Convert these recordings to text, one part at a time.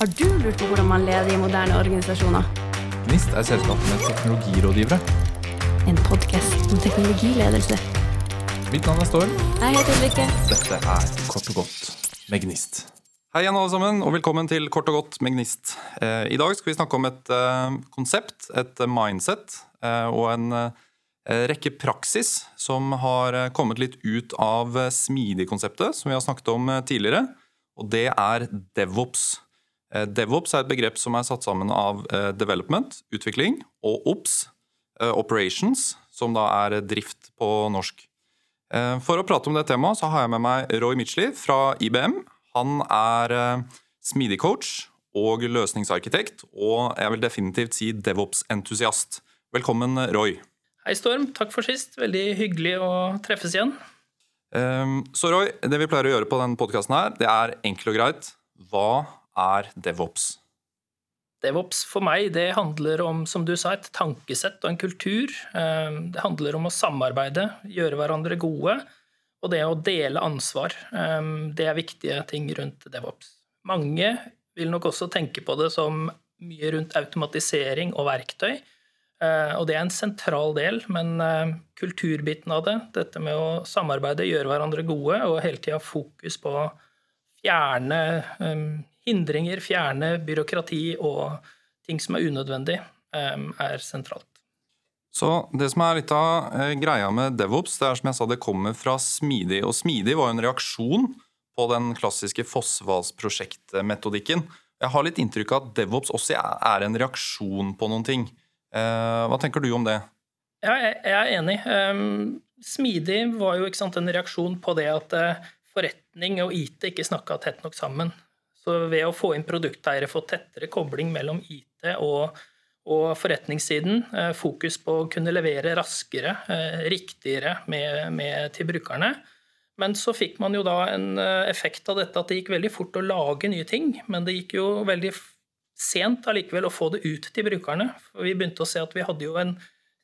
Har du lurt på hvordan man leder i moderne organisasjoner? GNIST er selskapet med teknologirådgivere. En podkast om teknologiledelse. Mitt navn er Storm. Jeg heter Ulrikke. Dette er Kort og godt med Gnist. Hei igjen, alle sammen, og velkommen til Kort og godt med Gnist. Eh, I dag skal vi snakke om et eh, konsept, et mindset eh, og en rekke praksis som har kommet litt ut av smidig-konseptet, som vi har snakket om tidligere, og det er DevOps. Eh, DevOps er et begrep som er satt sammen av eh, development, utvikling, og OPS, eh, operations, som da er drift på norsk. For å prate om det temaet så har jeg med meg Roy Mitchley fra IBM. Han er smidig coach og løsningsarkitekt, og jeg vil definitivt si DevOps-entusiast. Velkommen, Roy. Hei, Storm. Takk for sist. Veldig hyggelig å treffes igjen. Så Roy, det vi pleier å gjøre på denne podkasten her, det er enkelt og greit. Hva er DevOps? DevOps for meg det handler om som du sa, et tankesett og en kultur. Eh, Det handler om å samarbeide, gjøre hverandre gode, og det å dele ansvar. Eh, Det er viktige ting rundt DevOps. Mange vil nok også tenke på det som mye rundt automatisering og verktøy. Eh, Og det er en sentral del, men kulturbiten av det, dette med å samarbeide, gjøre hverandre gode, og hele tida fokus på å fjerne hindringer, fjerne byråkrati og ting som er unødvendig, eh, er sentralt. Så det som er litt av eh, greia med DevOps, det er som jeg sa, det kommer fra Smidig. Og Smidig var jo en reaksjon på den klassiske Fossvalsprosjektmetodikken. Jeg har litt inntrykk av at DevOps også er en reaksjon på noen ting. Eh, hva tenker du om det? Ja, jeg er enig. Um, Smidig var jo sant, en reaksjon på det at eh, forretning og IT ikke snakka tett nok sammen. Så ved å få inn produkteiere, få tettere kobling mellom IT og, og forretningssiden, eh, fokus på å kunne levere raskere, eh, riktigere med, med, til brukerne. Men så fikk man jo da en eh, effekt av dette at det gikk veldig fort å lage nye ting. Men det gikk jo veldig sent allikevel å få det ut til brukerne. For vi begynte å se at vi hadde jo en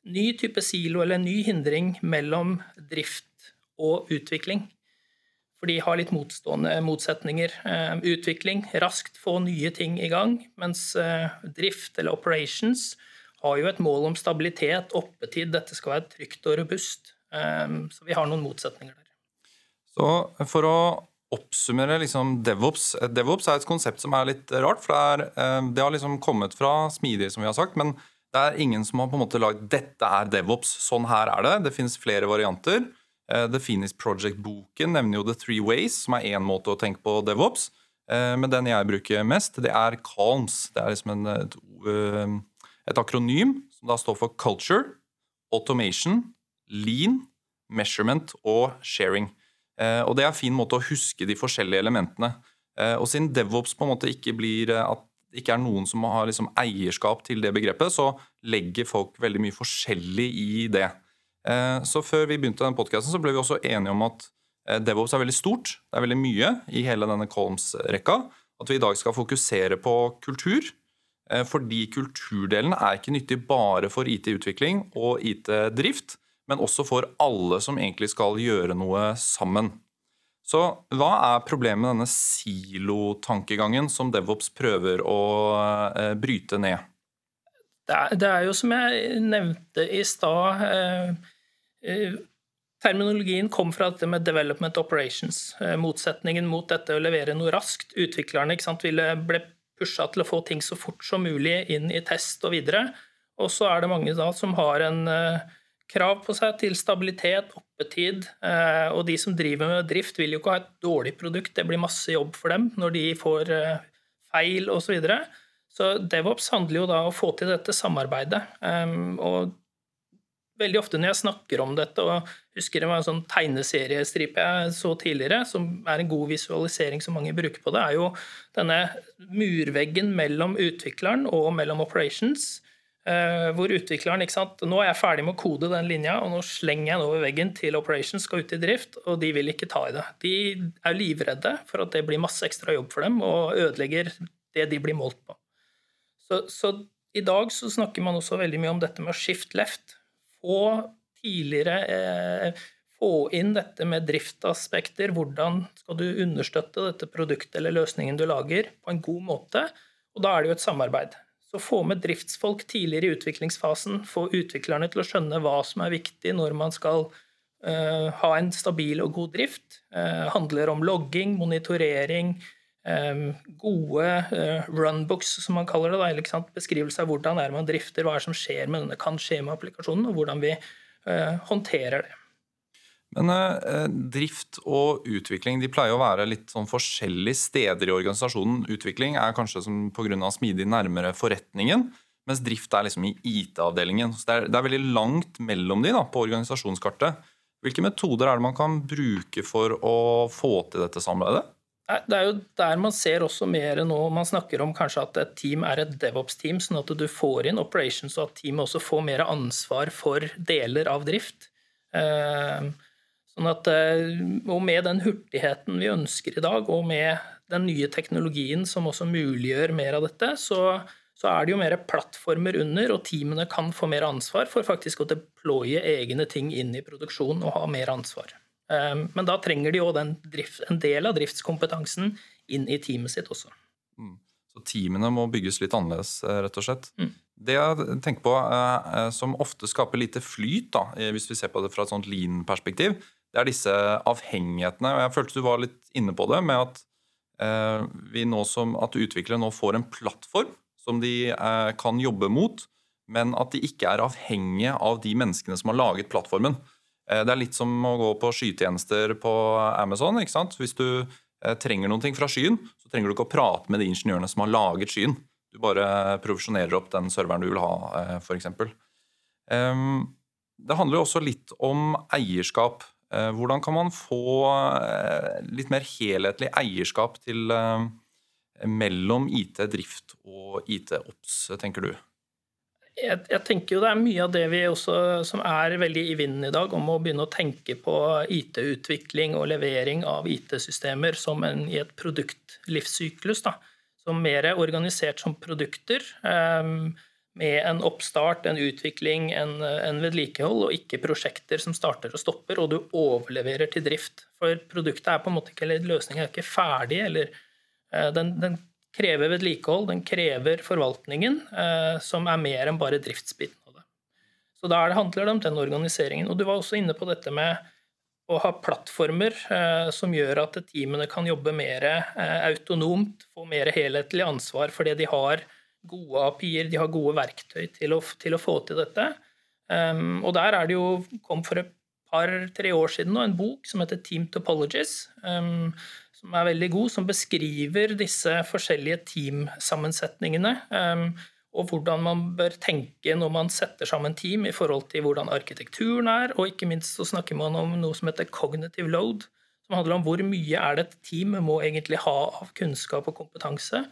ny type silo eller en ny hindring mellom drift og utvikling. For de har litt motstående motsetninger. Eh, utvikling, raskt få nye ting i gang, mens eh, drift eller operations har jo et mål om stabilitet, oppetid, dette skal være trygt og robust. Eh, så vi har noen motsetninger der. Så for å oppsummere liksom DevOps DevOps er et konsept som er litt rart, for det, er, det har liksom kommet fra smidige, som vi har sagt, men det er ingen som har på en måte lagd 'dette er DevOps', sånn her er det. Det finnes flere varianter. Eh, The Phoenix Project-boken nevner jo The Three Ways, som er én måte å tenke på DevOps. Eh, Men den jeg bruker mest, det er CALMS. Det er liksom en, et, eh, et akronym som da står for Culture, Automation, Lean, Measurement og Sharing. Og det er en fin måte å huske de forskjellige elementene. Og siden DevOps på en måte ikke blir at det ikke er noen som har liksom eierskap til det begrepet, så legger folk veldig mye forskjellig i det. Eh, Så før vi begynte den podkasten, ble vi også enige om at eh, DevOps er veldig stort. Det er veldig mye i hele denne Colms-rekka. At vi i dag skal fokusere på kultur. eh, Fordi kulturdelen er ikke nyttig bare for IT-utvikling og IT-drift, men også for alle som egentlig skal gjøre noe sammen. Så hva er problemet med denne silotankegangen som DevOps prøver å bryte ned? Det er, det er jo som jeg nevnte i stad eh, Terminologien kom fra dette med development operations. Eh, motsetningen mot dette å levere noe raskt. Utviklerne sant, ble pusha til å få ting så fort som mulig inn i test og videre. Og så er det mange da som har en eh, krav på seg til stabilitet, oppetid. eh, og de som driver med drift, vil jo ikke ha et dårlig produkt. Det blir masse jobb for dem når de får eh, feil osv. Så, videre. så DevOps handler jo da om å få til dette samarbeidet. Og veldig ofte når jeg snakker om dette, og husker det var en sånn tegneseriestripe jeg så tidligere, som er en god visualisering som mange bruker på det, er jo denne murveggen mellom utvikleren og mellom operations. eh, hvor utvikleren ikke sant, Nå er jeg ferdig med å kode den linja, og nå slenger jeg den over veggen til operations, skal ut i drift, og de vil ikke ta i det. De er livredde for at det blir masse ekstra jobb for dem, og ødelegger det de blir målt på. Så, så i dag så snakker man også veldig mye om dette med å shift left. Få tidligere eh, få inn dette med driftsaspekter. Hvordan skal du understøtte dette produktet eller løsningen du lager, på en god måte? Og da er det jo et samarbeid. Så få med driftsfolk tidligere i utviklingsfasen. Få utviklerne til å skjønne hva som er viktig når man skal uh, ha en stabil og god drift. Uh, handler om logging, monitorering, gode uh, runbooks, som man kaller det. Da, Beskrivelse av hvordan er man drifter, hva er som skjer med denne kan skje med applikasjonen, og hvordan vi håndterer det. Men eh, drift og utvikling de pleier å være litt sånn forskjellige steder i organisasjonen. Utvikling er kanskje pga. smidig nærmere forretningen, mens drift er liksom i IT-avdelingen. Så det er, det er, veldig langt mellom de da, på organisasjonskartet. Hvilke metoder er det man kan bruke for å få til dette samarbeidet? Det er jo der man ser også mer nå. Man snakker om kanskje at et team er et DevOps-team, sånn at du får inn operations, og at teamet også får mer ansvar for deler av drift. Uh, Sånn at, eh, og med den hurtigheten vi ønsker i dag, og med den nye teknologien som også muliggjør mer av dette, så, så er det jo mer plattformer under, og teamene kan få mer ansvar for faktisk å deploye egne ting inn i produksjon og ha mer ansvar. Eh, men da trenger de jo en del av driftskompetansen inn i teamet sitt også. Mm. Så teamene må bygges litt annerledes, eh, rett og slett. Mm. Det jeg tenker på som ofte skaper lite flyt, da, hvis vi ser på det fra et sånt lean-perspektiv, det er disse avhengighetene. Jeg følte du var litt inne på det, med at, eh, vi nå som, at utviklere nå får en plattform som de eh, kan jobbe mot, men at de ikke er avhengige av de menneskene som har laget plattformen. Eh, det er litt som å gå på skytjenester på Amazon. ikke sant? Hvis du trenger trenger noe fra skyen, så trenger du ikke å prate med de ingeniørene som har laget skyen. Du bare profesjonerer opp den serveren du vil ha, eh, f.eks. Um, det handler jo også litt om eierskap. Eh, hvordan kan man få eh, litt mer helhetlig eierskap til eh, mellom IT-drift og IT-ops, tenker du? Jeg, jeg, tenker jo det er mye av det vi også, som er veldig i vinden i dag, om å begynne å tenke på IT-utvikling og levering av IT-systemer som en, i et produktlivssyklus. Da. Som mer er organisert som produkter. Um, med en oppstart, en utvikling, en, en, vedlikehold, og ikke prosjekter som starter og stopper, og du overleverer til drift. For produktet er på en måte ikke, eller løsningen er ikke ferdig, eller uh, den, den, krever vedlikehold, den krever forvaltningen, uh, som er mer enn bare driftsbiten av det. Så da handler det om den organiseringen. Og du var også inne på dette med å ha plattformer uh, som gjør at teamene kan jobbe mer autonomt, få mer helhetlig ansvar for det de har gode API-er, de har gode verktøy til å, til å få til dette. Um, og der er det jo kom for et par-tre år siden nå en bok som heter Team Topologies, um, som er veldig god, som beskriver disse forskjellige teamsammensetningene. Um, og hvordan man bør tenke når man setter sammen team i forhold til hvordan arkitekturen er. Og ikke minst så snakker man om noe som heter cognitive load, som handler om hvor mye er det et team må egentlig ha av kunnskap og kompetanse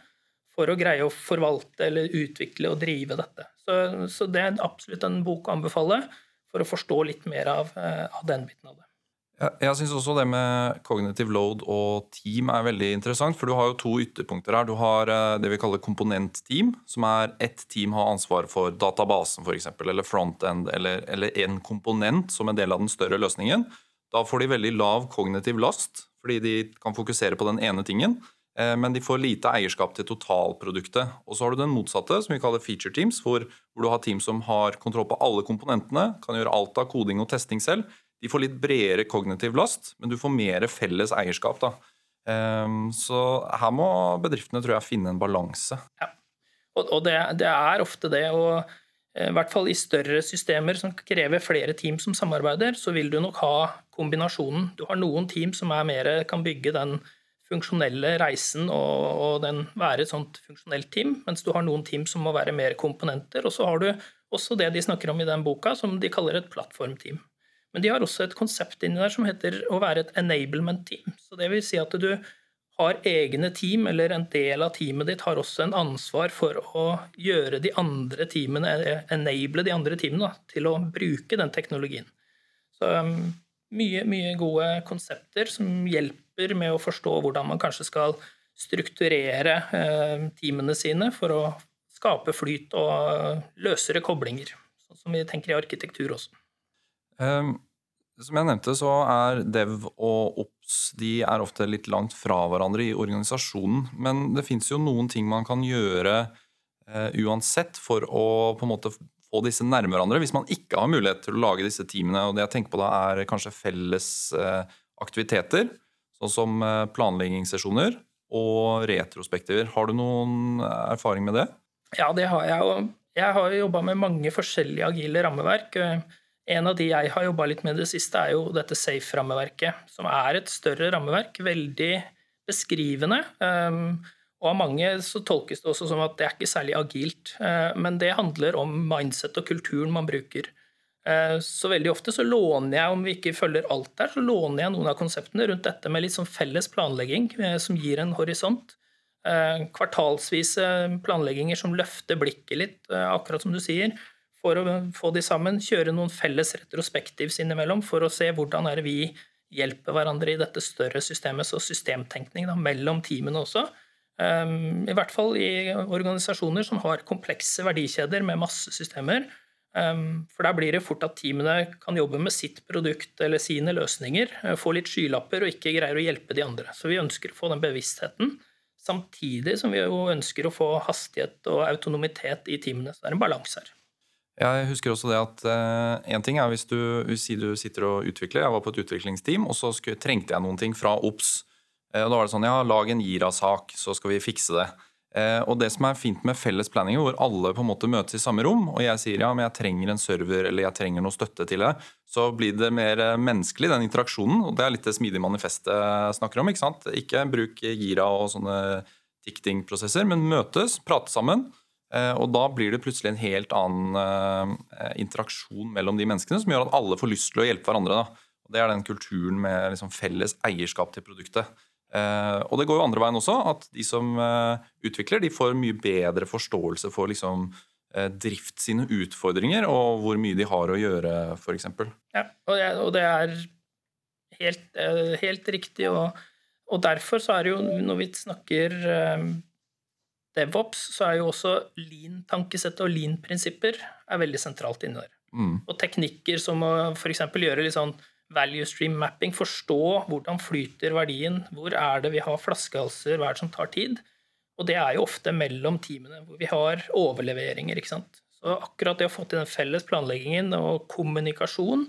for å greie å forvalte eller utvikle og drive dette. Så, så det er absolutt en bok å anbefale for å forstå litt mer av, eh, av den biten av det. Jeg, syns også det med cognitive load og team er veldig interessant. For du har jo to ytterpunkter her. Du har eh, det vi kaller komponentteam, som er ett team har ansvar for databasen f.eks., eller frontend, eller, eller en komponent som en del av den større løsningen. Da får de veldig lav kognitiv last, fordi de kan fokusere på den ene tingen. Eh, men de får lite eierskap til totalproduktet. Og så har du den motsatte, som vi kaller feature teams, hvor, hvor, du har team som har kontroll på alle komponentene, kan gjøre alt av koding og testing selv. De får litt bredere kognitiv last, men du får mer felles eierskap. da. Um, så her må bedriftene tror jeg, finne en balanse. Ja. Og, det, det, er ofte det. og eh, i hvert fall i større systemer som krever flere team som samarbeider, så vil du nok ha kombinasjonen. Du har noen team som er mer, kan bygge den funksjonelle reisen og, og, den være et sånt funksjonelt team, mens du har noen team som må være mer komponenter. Og så har du også det de snakker om i den boka, som de kaller et plattformteam. Men de har også et konsept inni der som heter å være et enablement team. Så det vil si at du har egne team, eller en del av teamet ditt har også en ansvar for å gjøre de andre teamene, enable de andre teamene da, til å bruke den teknologien. Så um, mye, mye gode konsepter som hjelper med å forstå hvordan man kanskje skal strukturere uh, teamene sine for å skape flyt og løsere koblinger, sånn som vi tenker i arkitektur også. Um, som jeg nevnte, så er Dev og Ops de er ofte litt langt fra hverandre i organisasjonen. Men det fins jo noen ting man kan gjøre uh, uansett for å på en måte få disse nærme hverandre, hvis man ikke har mulighet til å lage disse teamene. Og det jeg tenker på da, er kanskje felles uh, aktiviteter, sånn som uh, planleggingssesjoner og retrospektiver. Har du noen erfaring med det? Ja, det har jeg. Og jeg har jobba med mange forskjellige agile rammeverk. En av de jeg har jobba litt med det siste, er jo dette Safe-rammeverket, som er et større rammeverk. Veldig beskrivende. Um, og av mange så tolkes det også som at det er ikke særlig agilt. Uh, men det handler om mindset og kulturen man bruker. Uh, så veldig ofte så låner jeg, om vi ikke følger alt der, så låner jeg noen av konseptene rundt dette med litt sånn felles planlegging uh, som gir en horisont. Kvartalsvise planlegginger som løfter blikket litt, akkurat som du sier for å få de sammen. Kjøre noen felles retrospektivs innimellom for å se hvordan er det vi hjelper hverandre i dette større systemet. Så systemtenkning da, mellom teamene også. Um, I hvert fall i organisasjoner som har komplekse verdikjeder med masse systemer. Um, for der blir det fort at teamene kan jobbe med sitt produkt eller sine løsninger, uh, få litt skylapper og ikke greier å hjelpe de andre. Så vi ønsker å få den bevisstheten, samtidig som vi ønsker å få hastighet og autonomitet i teamene. Så det er en balanse her. Jeg husker også det at uh, ting er hvis du, hvis du sitter og utvikler. Jeg var på et utviklingsteam, og så skulle, trengte jeg noen ting fra OBS. Uh, og da var det sånn ja, lag en Gira-sak, så skal vi fikse det. Uh, og det som er fint med felles planninger, hvor alle på en måte møtes i samme rom, og jeg sier ja, men jeg trenger en server eller jeg trenger noe støtte til det, så blir det mer menneskelig, den interaksjonen. Og det er litt det smidige manifestet snakker om. Ikke sant? Ikke bruk Gira og sånne ticketing-prosesser, men møtes, prate sammen. Eh, og da blir det plutselig en helt annen eh, interaksjon mellom de menneskene som gjør at alle får lyst til å hjelpe hverandre. Da. Det er den kulturen med liksom felles eierskap til produktet. Eh, og det går jo andre veien også, at de som utvikler, de får mye bedre forståelse for liksom drift sine utfordringer og hvor mye de har å gjøre, f.eks. Ja, og det er helt, helt riktig. Og, og, derfor så er det jo, når vi snakker DevOps, så er jo også lean-tankesettet og lean-prinsipper er veldig sentralt inni der. Mm. Og teknikker som å f.eks. gjøre litt sånn value stream mapping, forstå hvordan flyter verdien, hvor er det vi har flaskehalser, hva er det som tar tid? Og det er jo ofte mellom teamene, hvor vi har overleveringer. ikke sant? Så akkurat det å få til den felles planleggingen og kommunikasjon,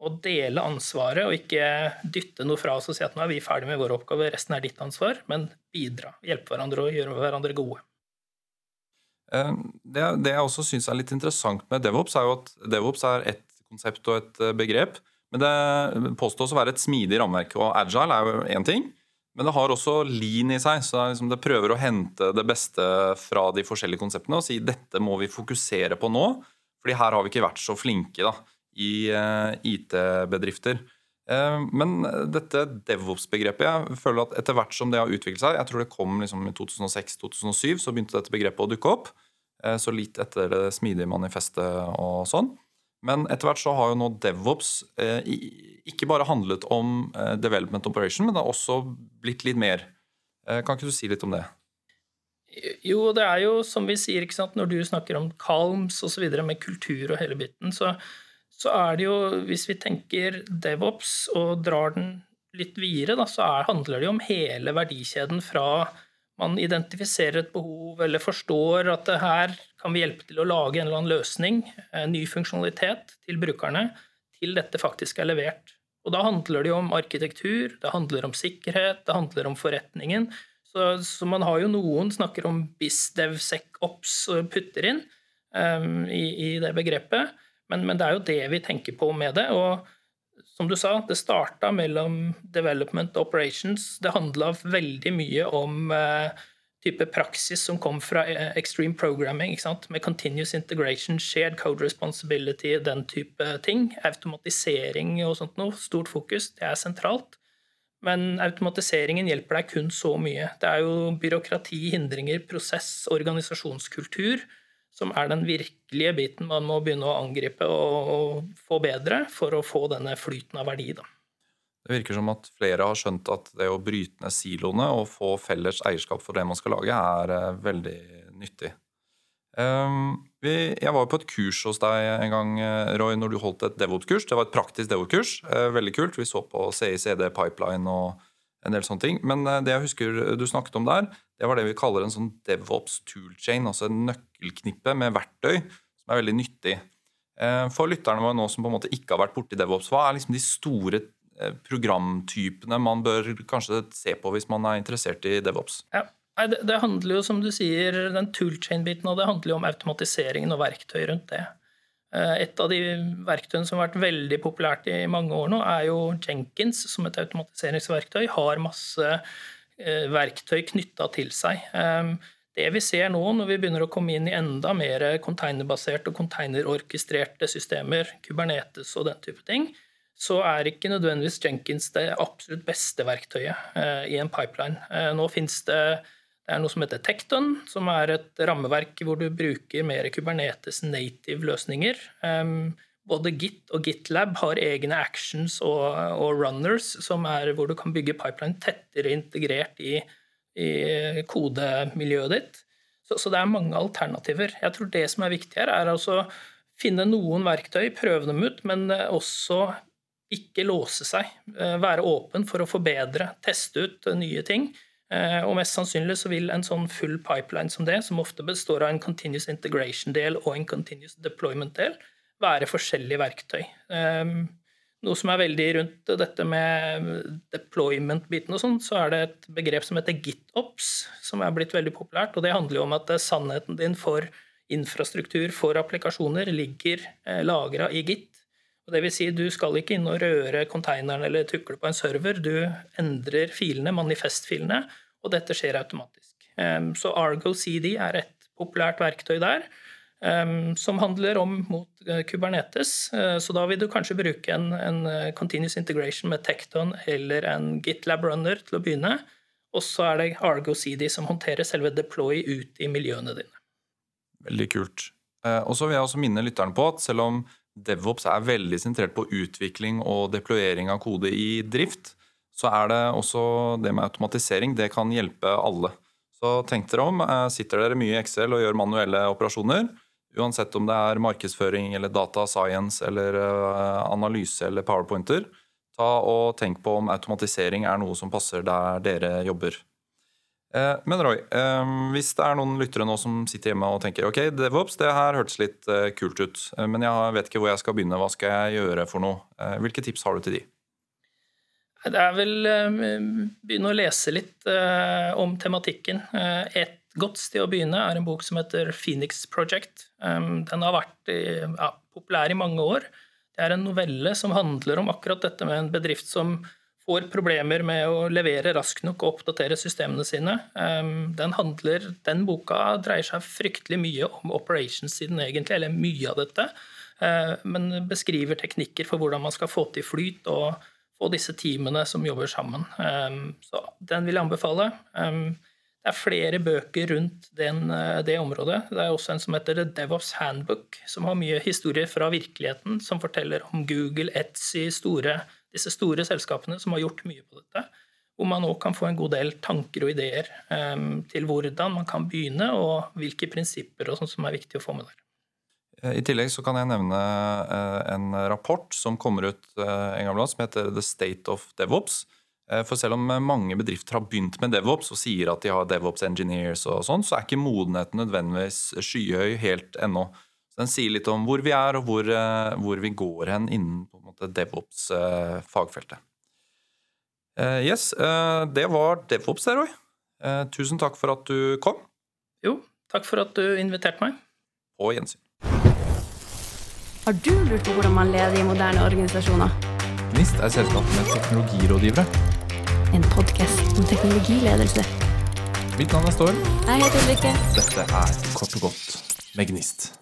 og dele ansvaret, og ikke dytte noe fra oss og si at nå er vi ferdig med vår oppgave, resten er ditt ansvar, men bidra, hjelpe hverandre og gjøre hverandre gode. Eh, det, det jeg også syns er litt interessant med DevOps, er jo at DevOps er et konsept og et eh, begrep. Men det påstås å være et smidig rammeverk. Og agile er jo én ting, men det har også lean i seg. Så det, liksom, det prøver å hente det beste fra de forskjellige konseptene og si dette må vi fokusere på nå, fordi her har vi ikke vært så flinke da, i uh, IT-bedrifter. Uh, men dette DevOps-begrepet jeg føler at etter hvert som det har utviklet seg Jeg tror det kom liksom i 2006-2007, så begynte dette begrepet å dukke opp. Uh, så litt etter det smidige manifestet og sånn. Men etter hvert så har jo nå DevOps ikke bare handlet om development operation, men det har også blitt litt mer. Kan ikke du si litt om det? Jo, det er jo som vi sier, ikke sant, når du snakker om Calms osv. med kultur og hele biten, så, så er det jo, hvis vi tenker DevOps og drar den litt videre, da, så er, handler det jo om hele verdikjeden fra man identifiserer et behov eller forstår at det her kan vi hjelpe til å lage en eller annen løsning, en ny funksjonalitet til brukerne, til dette faktisk er levert. Og Da handler det jo om arkitektur, det handler om sikkerhet, det handler om forretningen. Så, så man har jo noen snakker om BizDevSecOps og putter inn um, i, i, det begrepet. Men, men, det er jo det vi tenker på med det. Og som du sa, det starta mellom development og operations. Det handla veldig mye om uh, type praksis som kom fra uh, extreme programming, med continuous integration, shared code responsibility, den type ting. Automatisering og sånt noe. Stort fokus. Det er sentralt. Men automatiseringen hjelper deg kun så mye. Det er jo byråkrati, hindringer, prosess, organisasjonskultur som er den virkelige biten man må begynne å angripe og, få bedre for å få denne flyten av verdi. Da. Det virker som at flere har skjønt at det å bryte ned siloene og få felles eierskap for det man skal lage, er uh, veldig nyttig. Vi, jeg var på et kurs hos deg en gang, eh, Roy, når du holdt et DevOps-kurs. Det var et praktisk DevOps-kurs. Eh, veldig kult. Vi så på CICD pipeline og en del sånne ting. Men eh, det jeg husker du snakket om der, det var det vi kaller en sånn DevOps toolchain. Altså en nøkkelknippe med verktøy som er veldig nyttig. For lytterne våre nå som på en måte ikke har vært borti DevOps, hva er liksom de store programtypene man bør kanskje se på hvis man er interessert i DevOps? Ja. Det, handler jo, som du sier, den toolchain-biten, og det handler jo om automatiseringen og verktøy rundt det. Eh, et av de verktøyene som har vært veldig populært i mange år nå, er jo Jenkins som et automatiseringsverktøy. Har masse eh, verktøy knytta til seg. Eh, det vi ser nå, når vi begynner å komme inn i enda mer containerbaserte og containerorkestrerte systemer, Kubernetes og den type ting, så er ikke nødvendigvis Jenkins det absolutt beste verktøyet i en pipeline. Nå finnes det det er noe som heter Tekton, som er et rammeverk hvor du bruker mer Kubernetes native-løsninger. Um, både Git og GitLab har egne actions og, og runners, som er hvor du kan bygge pipeline tettere integrert i, i kodemiljøet ditt. Så, så, det er mange alternativer. Jeg tror det som er viktig her, er altså finne noen verktøy, prøve dem ut, men også ikke låse seg. Eh, være åpen for å forbedre, teste ut nye ting. Eh, og mest sannsynlig så vil en sånn full pipeline som det, som ofte består av en continuous integration-del og en continuous deployment-del, være forskjellige verktøy. Ehm, noe som er veldig rundt dette med deployment-biten og sånn, så er det et begrep som heter GitOps, som er blitt veldig populært. Og det handler jo om at sannheten din for infrastruktur for applikasjoner ligger eh, lagra i Git. Det vil si, du skal ikke inn og røre konteineren eller tukle på en server. Du endrer filene, manifestfilene, og dette skjer automatisk. Så Argo CD er et populært verktøy der. som handler om mot eh, Kubernetes. Eh, så da vil du kanskje bruke en, en eh, continuous integration med Tekton eller en GitLab runner til å begynne. Og så er det Argo CD som håndterer selve deploy ut i miljøene dine. Veldig kult. Og så vil jeg også minne lytteren på at selv om DevOps er veldig sentrert på utvikling og deployering av kode i drift, så er det også det med automatisering. Det kan hjelpe alle. Så tenk dere om. Eh, sitter dere mye i Excel og gjør manuelle operasjoner, uansett om det er markedsføring eller data science eller eh, analyse eller powerpointer, ta og tenk på om automatisering er noe som passer der dere jobber. Eh, men Roy, eh, hvis det er noen lyttere nå som sitter hjemme og tenker ok, DevOps, det her hørtes litt eh, kult ut, men jeg vet ikke hvor jeg skal begynne, hva skal jeg gjøre for noe? Hvilke tips har du til de? Det er vel begynne å lese litt om tematikken. Et godt sted å begynne er en bok som heter Phoenix Project. Den har vært ja, populær i mange år. Det er en novelle som handler om akkurat dette med en bedrift som får problemer med å levere raskt nok og oppdatere systemene sine. Ehm, den, handler, den boka dreier seg fryktelig mye om operations-siden, egentlig, eller mye av dette. Eh, men beskriver teknikker for hvordan man skal få til flyt og få disse teamene som jobber sammen. Ehm, så den vil jeg anbefale. Ehm, det er flere bøker rundt den, eh, det området. Det er også en som heter The DevOps Handbook, som har mye historie fra virkeligheten, som forteller om Google, Etsy, store disse store selskapene som har gjort mye på dette. Hvor man òg kan få en god del tanker og ideer um, til hvordan man kan begynne, og hvilke prinsipper og sånt som er viktig å få med der. Eh, I tillegg så kan jeg nevne eh, en rapport som kommer ut eh, en gang som heter The State of DevOps. For selv om mange bedrifter har begynt med DevOps og sier at de har DevOps engineers, og sånn, så er ikke modenheten nødvendigvis skyhøy helt ennå. Så Den sier litt om hvor vi er, og hvor, hvor vi går hen innen på DevOps-fagfeltet. Eh, yes, eh, det var DevOps der, Roy. Eh, tusen takk for at du kom. Jo, takk for at du inviterte meg. På gjensyn. Har du lurt på hvordan man leder i moderne organisasjoner? NIST er selskapet med teknologirådgivere. En podkast om teknologiledelse. Mitt navn er Storm. Jeg heter Ulrikke. Dette er Kort og godt med Gnist.